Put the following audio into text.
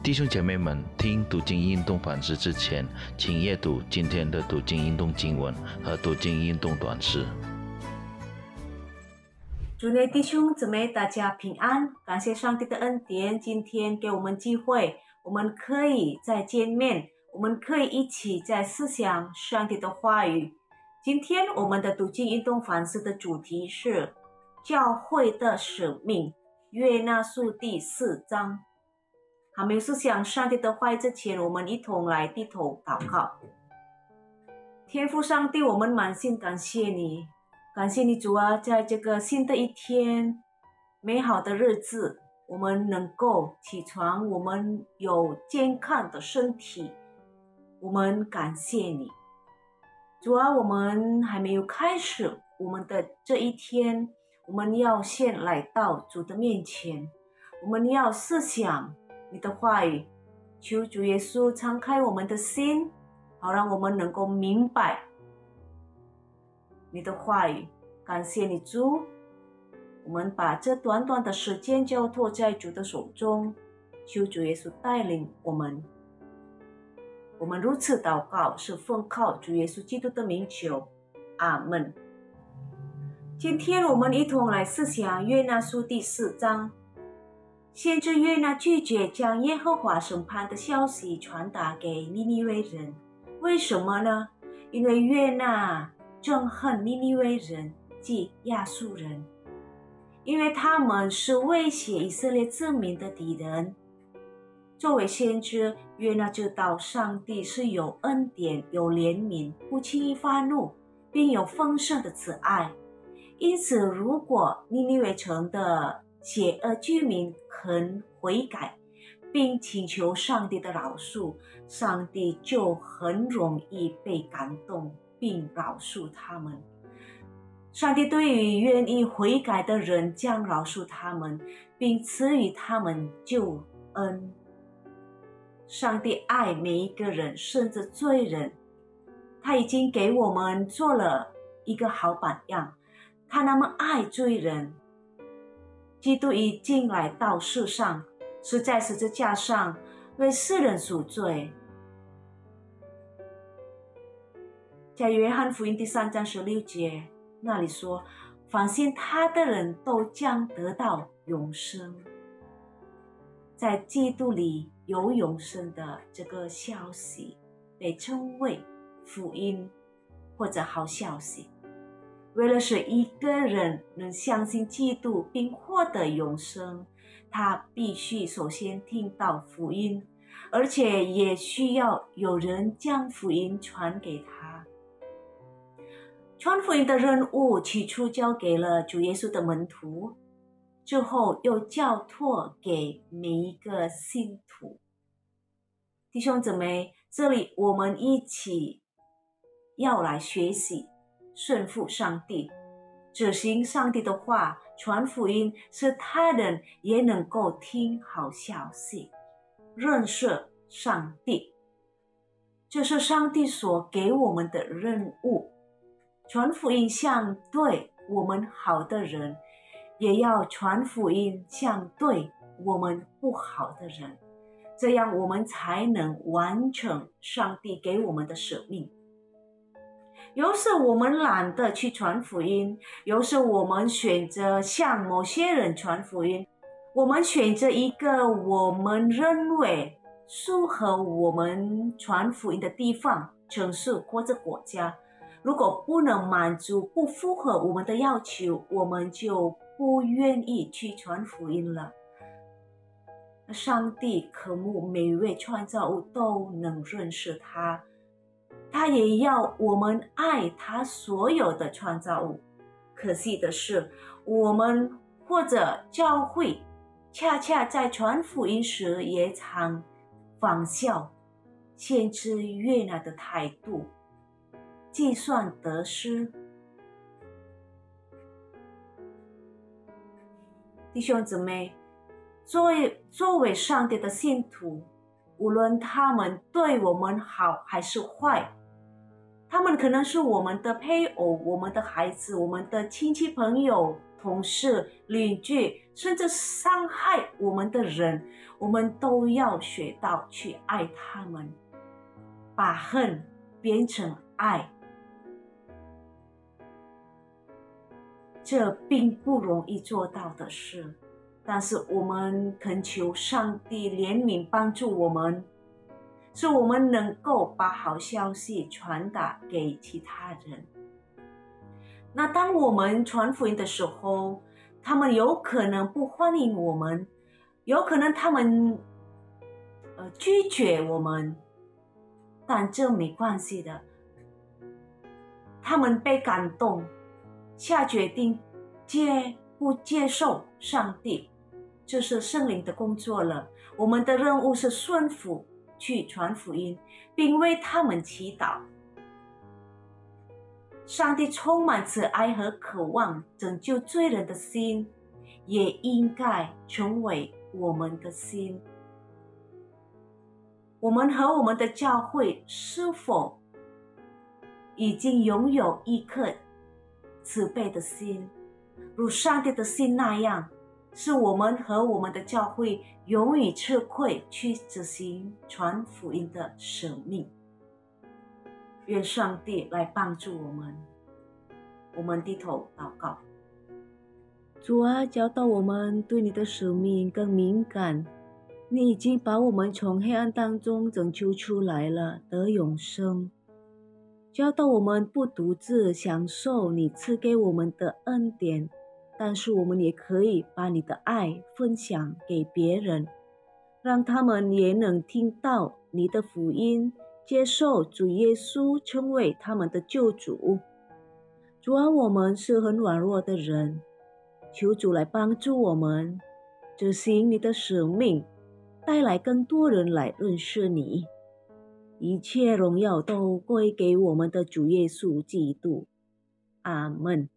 弟兄姐妹们，听读经运动反思之前，请阅读今天的读经运动经文和读经运动短诗。主内弟兄姊妹，大家平安！感谢上帝的恩典，今天给我们机会，我们可以再见面，我们可以一起在思想上帝的话语。今天我们的读经运动反思的主题是教会的使命，约纳书第四章。还没有思想上帝的话之前，我们一同来低头祷告。天父上帝，我们满心感谢你，感谢你主啊，在这个新的一天，美好的日子，我们能够起床，我们有健康的身体，我们感谢你，主啊，我们还没有开始我们的这一天，我们要先来到主的面前，我们要思想。你的话语，求主耶稣敞开我们的心，好让我们能够明白你的话语。感谢你主，我们把这短短的时间交托在主的手中，求主耶稣带领我们。我们如此祷告，是奉靠主耶稣基督的名求，阿门。今天我们一同来思想约拿书第四章。先知约拿拒绝将耶和华审判的消息传达给尼尼微人，为什么呢？因为约拿憎恨尼尼微人，即亚述人，因为他们是威胁以色列子民的敌人。作为先知，约拿知道上帝是有恩典、有怜悯，不轻易发怒，并有丰盛的慈爱。因此，如果尼尼微城的邪恶居民肯悔改，并请求上帝的饶恕，上帝就很容易被感动，并饶恕他们。上帝对于愿意悔改的人，将饶恕他们，并赐予他们救恩。上帝爱每一个人，甚至罪人。他已经给我们做了一个好榜样。他那么爱罪人。基督已经来到世上，是在十字架上为世人赎罪。在约翰福音第三章十六节那里说：“放心他的人都将得到永生。”在基督里有永生的这个消息，被称为福音或者好消息。为了使一个人能相信基督并获得永生，他必须首先听到福音，而且也需要有人将福音传给他。传福音的任务起初交给了主耶稣的门徒，之后又交托给每一个信徒。弟兄姊妹，这里我们一起要来学习。顺服上帝，执行上帝的话，传福音，使他人也能够听好消息，认识上帝。这是上帝所给我们的任务。传福音向对我们好的人，也要传福音向对我们不好的人，这样我们才能完成上帝给我们的使命。有时我们懒得去传福音，有时我们选择向某些人传福音。我们选择一个我们认为适合我们传福音的地方、城市或者国家。如果不能满足、不符合我们的要求，我们就不愿意去传福音了。上帝渴慕每位创造物都能认识他。他也要我们爱他所有的创造物。可惜的是，我们或者教会，恰恰在传福音时也常仿效先知约拿的态度，计算得失。弟兄姊妹，作为作为上帝的信徒，无论他们对我们好还是坏。他们可能是我们的配偶、我们的孩子、我们的亲戚朋友、同事、邻居，甚至伤害我们的人，我们都要学到去爱他们，把恨变成爱。这并不容易做到的事，但是我们恳求上帝怜悯帮助我们，使我们能够把好消息传达给其他人。那当我们传福音的时候，他们有可能不欢迎我们，有可能他们呃拒绝我们，但这没关系的。他们被感动。下决定接不接受上帝，这是圣灵的工作了。我们的任务是顺服去传福音，并为他们祈祷。上帝充满慈爱和渴望拯救罪人的心，也应该成为我们的心。我们和我们的教会是否已经拥有一颗？慈悲的心，如上帝的心那样，是我们和我们的教会永远吃亏去执行传福音的使命。愿上帝来帮助我们。我们低头祷告，主啊，教导我们对你的使命更敏感。你已经把我们从黑暗当中拯救出来了，得永生。教导我们不独自享受你赐给我们的恩典，但是我们也可以把你的爱分享给别人，让他们也能听到你的福音，接受主耶稣成为他们的救主。主啊，我们是很软弱的人，求主来帮助我们执行你的使命，带来更多人来认识你。一切荣耀都归给我们的主耶稣基督，阿门。